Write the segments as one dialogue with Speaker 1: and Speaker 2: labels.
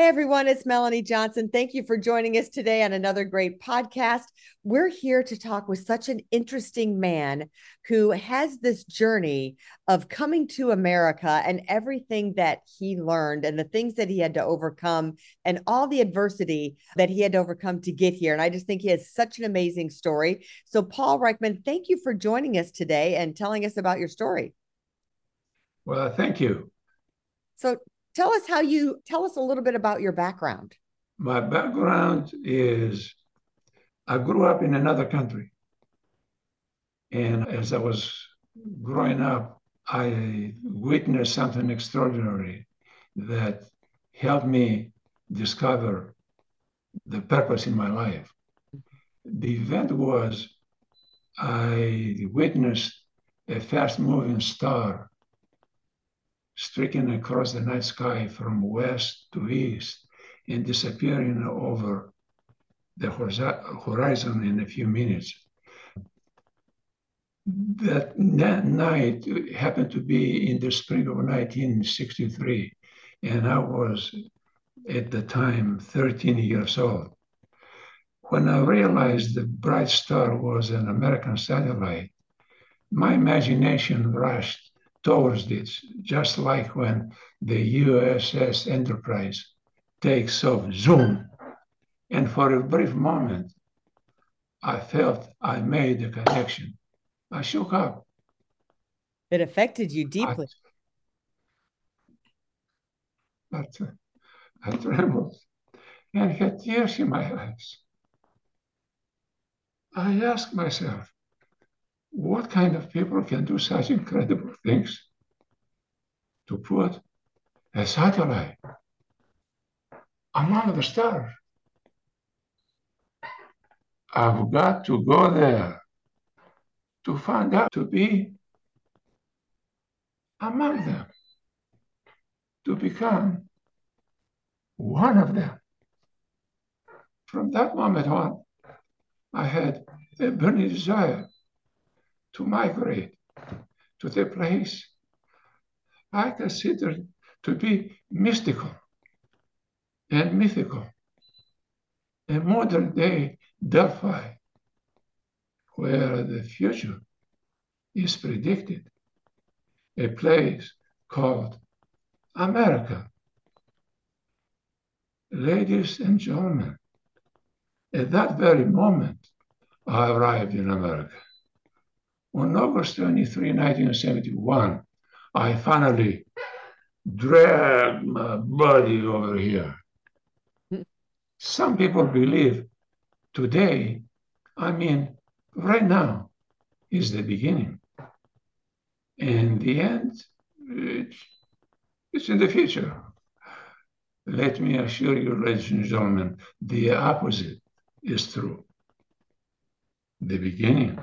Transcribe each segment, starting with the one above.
Speaker 1: Hey everyone, it's Melanie Johnson. Thank you for joining us today on another great podcast. We're here to talk with such an interesting man who has this journey of coming to America and everything that he learned and the things that he had to overcome and all the adversity that he had to overcome to get here. And I just think he has such an amazing story. So, Paul Reichman, thank you for joining us today and telling us about your story.
Speaker 2: Well, thank you.
Speaker 1: So Tell us how you tell us a little bit about your background.
Speaker 2: My background is I grew up in another country. And as I was growing up, I witnessed something extraordinary that helped me discover the purpose in my life. The event was I witnessed a fast moving star streaking across the night sky from west to east and disappearing over the horizon in a few minutes. that night happened to be in the spring of 1963, and I was at the time 13 years old. When I realized the bright star was an American satellite, my imagination rushed towards this, just like when the USS Enterprise takes off, zoom. And for a brief moment, I felt I made a connection. I shook up.
Speaker 1: It affected you deeply.
Speaker 2: I, but I trembled and had tears in my eyes. I asked myself, what kind of people can do such incredible things? To put a satellite among the stars. I've got to go there to find out to be among them, to become one of them. From that moment on, I had a burning desire to migrate to the place I consider to be mystical and mythical. a modern day Delphi, where the future is predicted, a place called America. Ladies and gentlemen, at that very moment, I arrived in America. On August 23, 1971, I finally dragged my body over here. Some people believe today, I mean, right now is the beginning. And the end, it's, it's in the future. Let me assure you, ladies and gentlemen, the opposite is true. The beginning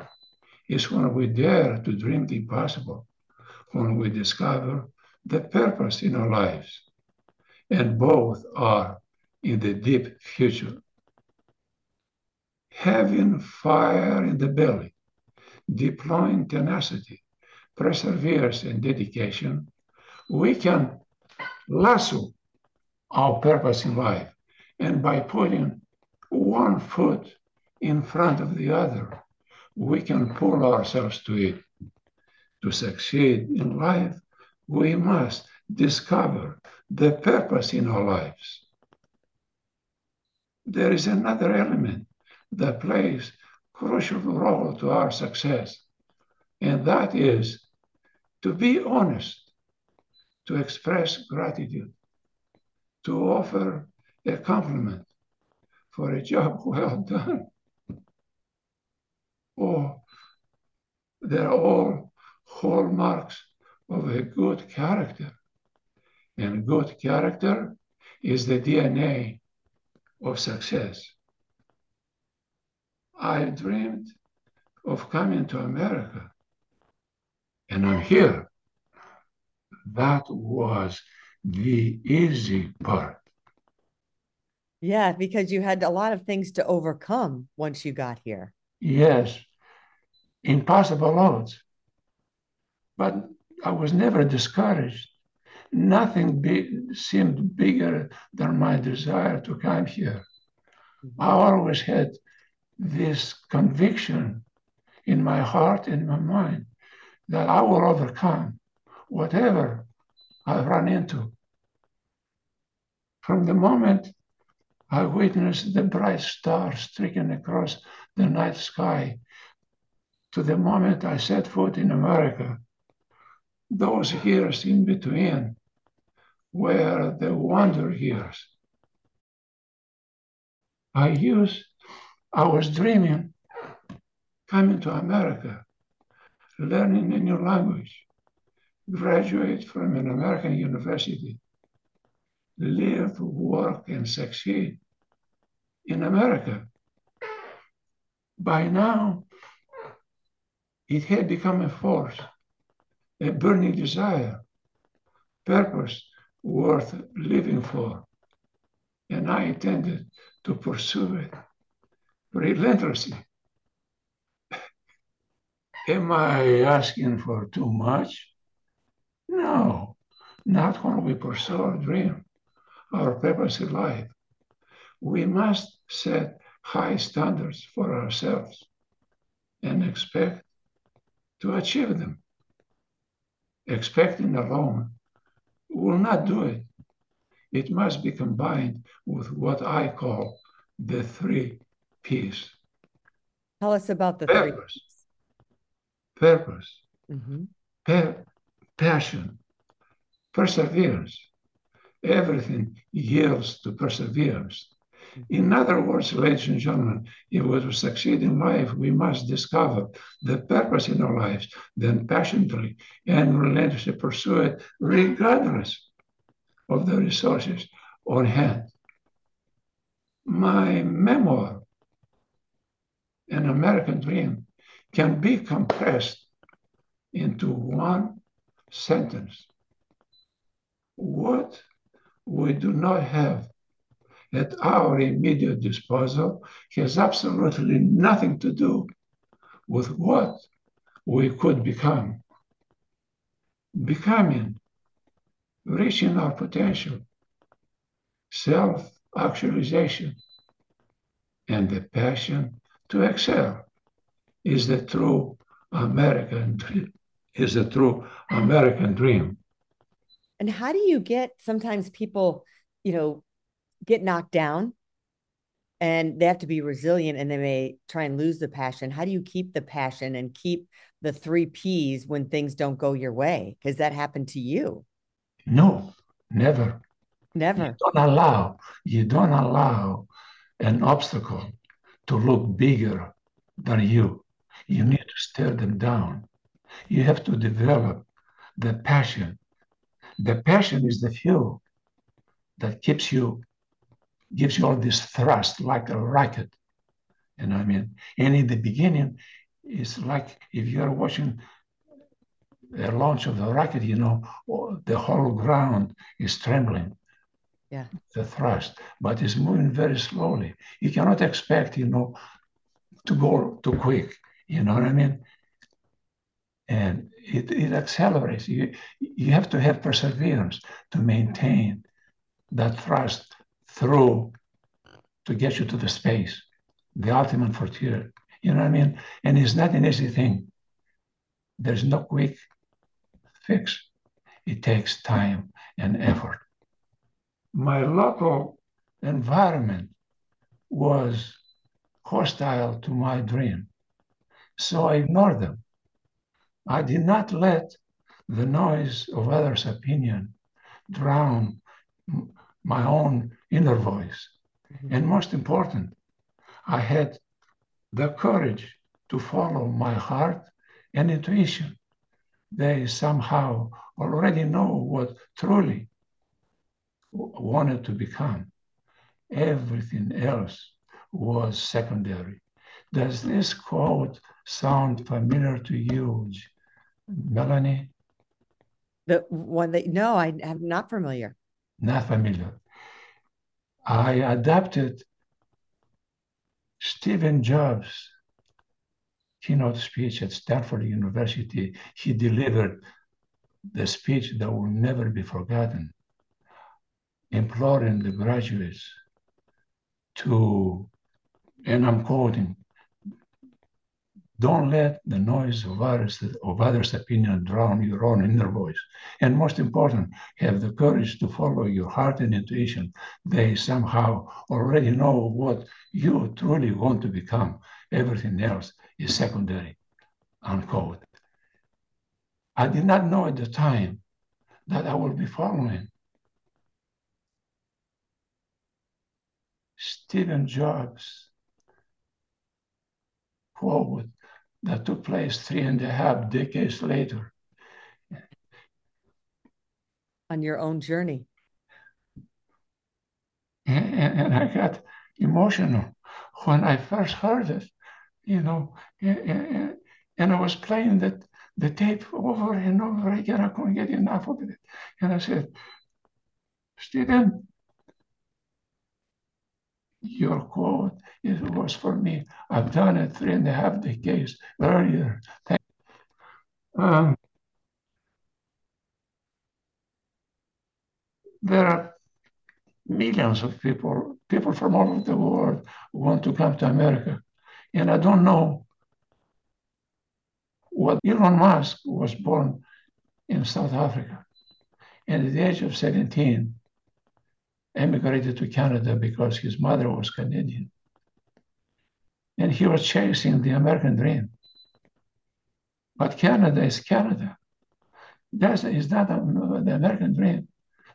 Speaker 2: is when we dare to dream the impossible, when we discover the purpose in our lives. And both are in the deep future. Having fire in the belly, deploying tenacity, perseverance, and dedication, we can lasso our purpose in life. And by putting one foot in front of the other, we can pull ourselves to it. To succeed in life, we must discover the purpose in our lives. There is another element that plays crucial role to our success, and that is to be honest, to express gratitude, to offer a compliment for a job well done Oh, They're all hallmarks of a good character. And good character is the DNA of success. I dreamed of coming to America, and I'm here. That was the easy part.
Speaker 1: Yeah, because you had a lot of things to overcome once you got here.
Speaker 2: Yes, impossible odds. But I was never discouraged. Nothing be, seemed bigger than my desire to come here. Mm-hmm. I always had this conviction in my heart and my mind that I will overcome whatever I run into. From the moment I witnessed the bright stars streaking across the night sky to the moment I set foot in America. Those years in between were the wonder years. I used, I was dreaming coming to America, learning a new language, graduate from an American university, live, work, and succeed in America. By now, it had become a force, a burning desire, purpose worth living for. And I intended to pursue it relentlessly. Am I asking for too much? No, not when we pursue our dream, our purpose in life. We must set high standards for ourselves and expect to achieve them. Expecting alone will not do it. It must be combined with what I call the three P's.
Speaker 1: Tell us about the purpose, three P's.
Speaker 2: Purpose, mm-hmm. per- passion, perseverance. Everything yields to perseverance. In other words, ladies and gentlemen, if we to succeed in life, we must discover the purpose in our lives, then passionately and relentlessly pursue it, regardless of the resources on hand. My memoir, An American Dream, can be compressed into one sentence. What we do not have at our immediate disposal has absolutely nothing to do with what we could become. Becoming, reaching our potential, self actualization, and the passion to excel is the true American dream. Is the true American dream.
Speaker 1: And how do you get sometimes people, you know, get knocked down and they have to be resilient and they may try and lose the passion. How do you keep the passion and keep the three P's when things don't go your way? Because that happened to you.
Speaker 2: No, never.
Speaker 1: Never.
Speaker 2: You don't allow, you don't allow an obstacle to look bigger than you. You need to stare them down. You have to develop the passion. The passion is the fuel that keeps you gives you all this thrust like a rocket. You know what I mean? And in the beginning, it's like if you are watching the launch of the rocket, you know, the whole ground is trembling.
Speaker 1: Yeah.
Speaker 2: The thrust, but it's moving very slowly. You cannot expect, you know, to go too quick. You know what I mean? And it, it accelerates. You you have to have perseverance to maintain that thrust through to get you to the space, the ultimate frontier. You know what I mean? And it's not an easy thing. There's no quick fix. It takes time and effort. My local environment was hostile to my dream. So I ignored them. I did not let the noise of others' opinion drown my own inner voice. Mm-hmm. And most important, I had the courage to follow my heart and intuition. They somehow already know what truly wanted to become. Everything else was secondary. Does this quote sound familiar to you, Melanie?
Speaker 1: The one that no, I am not familiar.
Speaker 2: Not familiar. I adapted Stephen Jobs' keynote speech at Stanford University. He delivered the speech that will never be forgotten, imploring the graduates to, and I'm quoting, don't let the noise of others, of others' opinion drown your own inner voice. And most important, have the courage to follow your heart and intuition. They somehow already know what you truly want to become. Everything else is secondary. Unquote. I did not know at the time that I will be following Stephen Jobs' quote that took place three and a half decades later.
Speaker 1: On your own journey.
Speaker 2: And, and I got emotional when I first heard it, you know, and, and I was playing that the tape over and over again. I couldn't get enough of it. And I said, Stephen, your quote it was for me. I've done it three and a half decades earlier. Thank um, there are millions of people, people from all over the world want to come to America. And I don't know what Elon Musk was born in South Africa. And at the age of 17, emigrated to Canada because his mother was Canadian. And he was chasing the American dream. But Canada is Canada. That is not the American dream.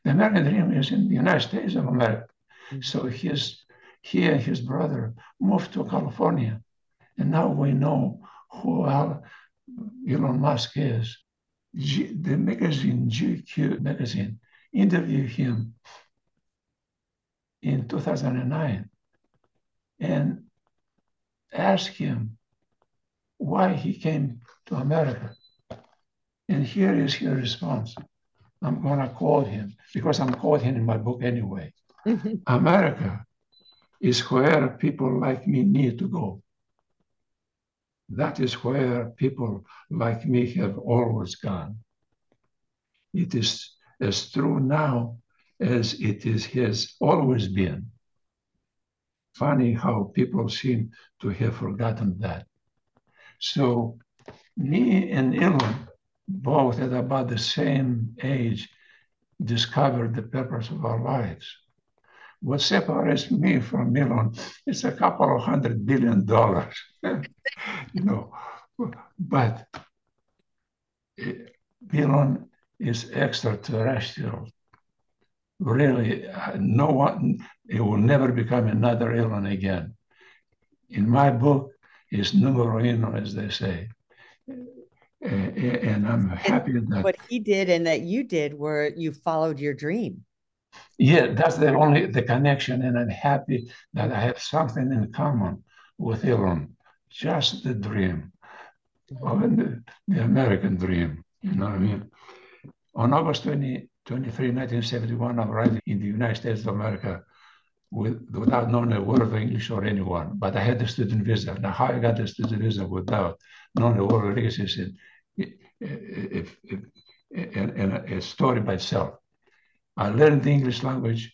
Speaker 2: The American dream is in the United States of America. Mm-hmm. So his, he and his brother moved to California. And now we know who Elon Musk is. G, the magazine, GQ magazine, interviewed him in 2009 and asked him why he came to America. And here is his response. I'm going to quote him because I'm quoting him in my book anyway. America is where people like me need to go. That is where people like me have always gone. It is as true now as it is has always been. Funny how people seem to have forgotten that. So me and Elon, both at about the same age, discovered the purpose of our lives. What separates me from Elon is a couple of hundred billion dollars, you know. But eh, Elon is extraterrestrial really no one it will never become another Elon again. In my book, it's numero uno, as they say. And I'm happy
Speaker 1: and
Speaker 2: that
Speaker 1: what he did and that you did were you followed your dream.
Speaker 2: Yeah, that's the only the connection, and I'm happy that I have something in common with Elon. Just the dream, the, the American dream. You know what I mean? On August 20, 23, 1971, I arrived in the United States of America with, without knowing a word of English or anyone, but I had a student visa. Now, how I got the student visa without knowing a word of English is a, story by itself. I learned the English language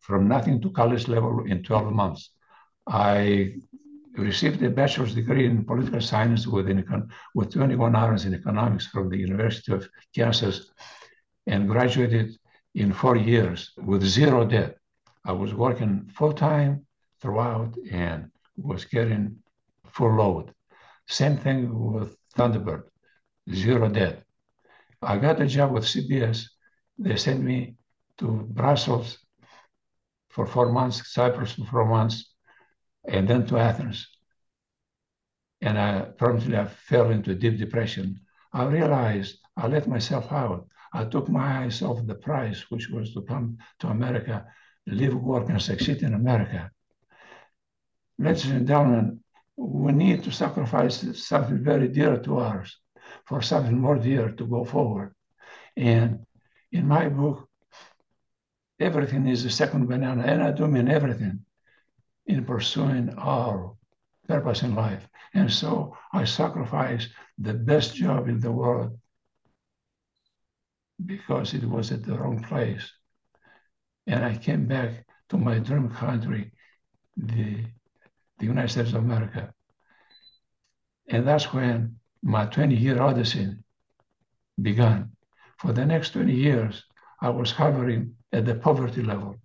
Speaker 2: from nothing to college level in 12 months. I received a bachelor's degree in political science with, with 21 hours in economics from the University of Kansas and graduated in four years with zero debt. I was working full time throughout and was getting full load. Same thing with Thunderbird, zero debt. I got a job with CBS. They sent me to Brussels for four months, Cyprus for four months, and then to Athens. And I promptly I fell into deep depression. I realized I let myself out. I took my eyes off the prize, which was to come to America, live, work, and succeed in America. Ladies and gentlemen, we need to sacrifice something very dear to us for something more dear to go forward. And in my book, everything is a second banana, and I do mean everything in pursuing our purpose in life. And so I sacrifice the best job in the world because it was at the wrong place. And I came back to my dream country, the, the United States of America. And that's when my 20 year odyssey began. For the next 20 years, I was hovering at the poverty level.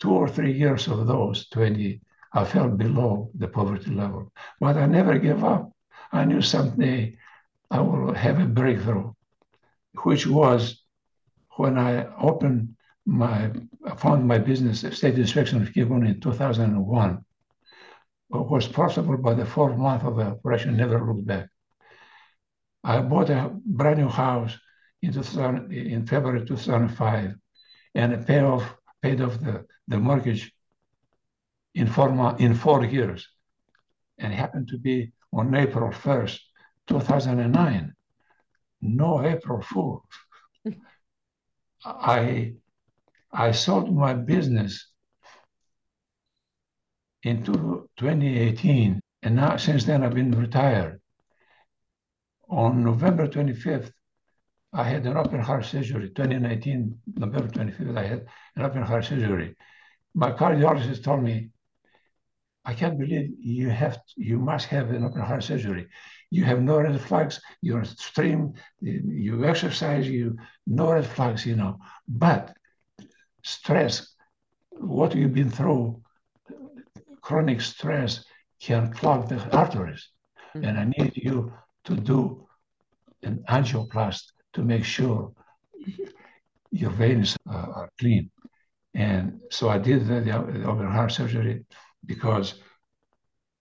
Speaker 2: Two or three years of those 20, I fell below the poverty level. But I never gave up. I knew someday I will have a breakthrough which was when I opened my, I found my business, State Inspection of Gibbon in 2001, was possible by the fourth month of the operation, never looked back. I bought a brand new house in, in February 2005 and paid off, paid off the, the mortgage in four, in four years. And happened to be on April 1st, 2009 no April Fool. I I sold my business in 2018, and now since then I've been retired. On November 25th, I had an open heart surgery. 2019, November 25th, I had an open heart surgery. My cardiologist told me I can't believe you have, to, you must have an open heart surgery. You have no red flags, you're stream, you exercise, you no red flags, you know. But stress, what you've been through, chronic stress can clog the arteries. Mm-hmm. And I need you to do an angioplasty to make sure your veins are clean. And so I did the, the open heart surgery because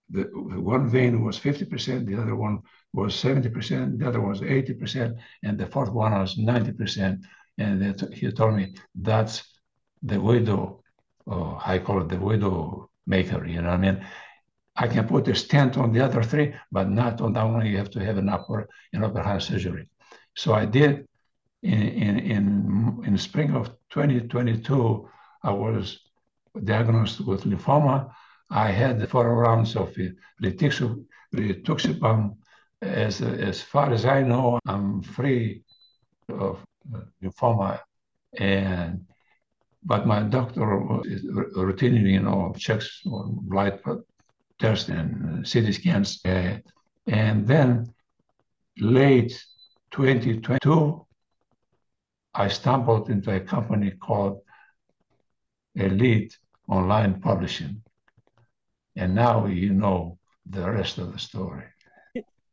Speaker 2: the, the one vein was 50%, the other one was 70%, the other was 80%, and the fourth one was 90%. And he told me that's the widow, oh, uh, I call it the widow maker, you know what I mean? I can put a stent on the other three, but not on that one. You have to have an upper an upper hand surgery. So I did in in in, in spring of 2022. I was diagnosed with lymphoma, I had four rounds of rituximab. As, as far as I know, I'm free of uh, lymphoma. And but my doctor routinely, you know, checks on blood tests and CT scans. Uh, and then late 2022, I stumbled into a company called Elite Online Publishing. And now you know the rest of the story.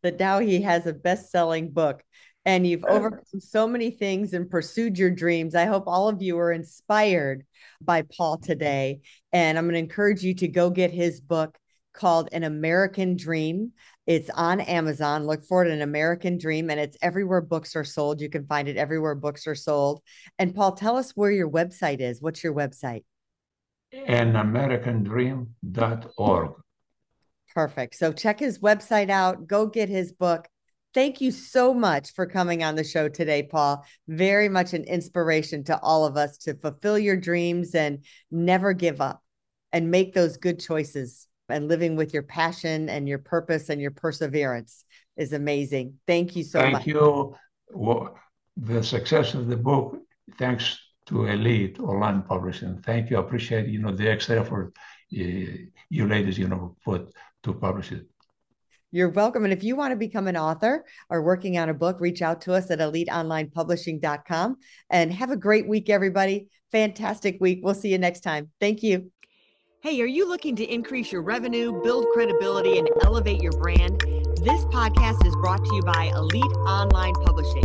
Speaker 1: That now he has a best selling book and you've overcome so many things and pursued your dreams. I hope all of you are inspired by Paul today. And I'm going to encourage you to go get his book called An American Dream. It's on Amazon. Look for it, An American Dream, and it's everywhere books are sold. You can find it everywhere books are sold. And Paul, tell us where your website is. What's your website?
Speaker 2: anamericandream.org.
Speaker 1: Perfect. So check his website out, go get his book. Thank you so much for coming on the show today, Paul. Very much an inspiration to all of us to fulfill your dreams and never give up and make those good choices and living with your passion and your purpose and your perseverance is amazing. Thank you
Speaker 2: so
Speaker 1: Thank
Speaker 2: much. Thank you. Well, the success of the book, thanks to Elite Online Publishing. Thank you. I appreciate, you know, the extra effort eh, you ladies, you know, put to publish it.
Speaker 1: You're welcome. And if you want to become an author or working on a book, reach out to us at eliteonlinepublishing.com and have a great week, everybody. Fantastic week. We'll see you next time. Thank you.
Speaker 3: Hey, are you looking to increase your revenue, build credibility, and elevate your brand? This podcast is brought to you by Elite Online Publishing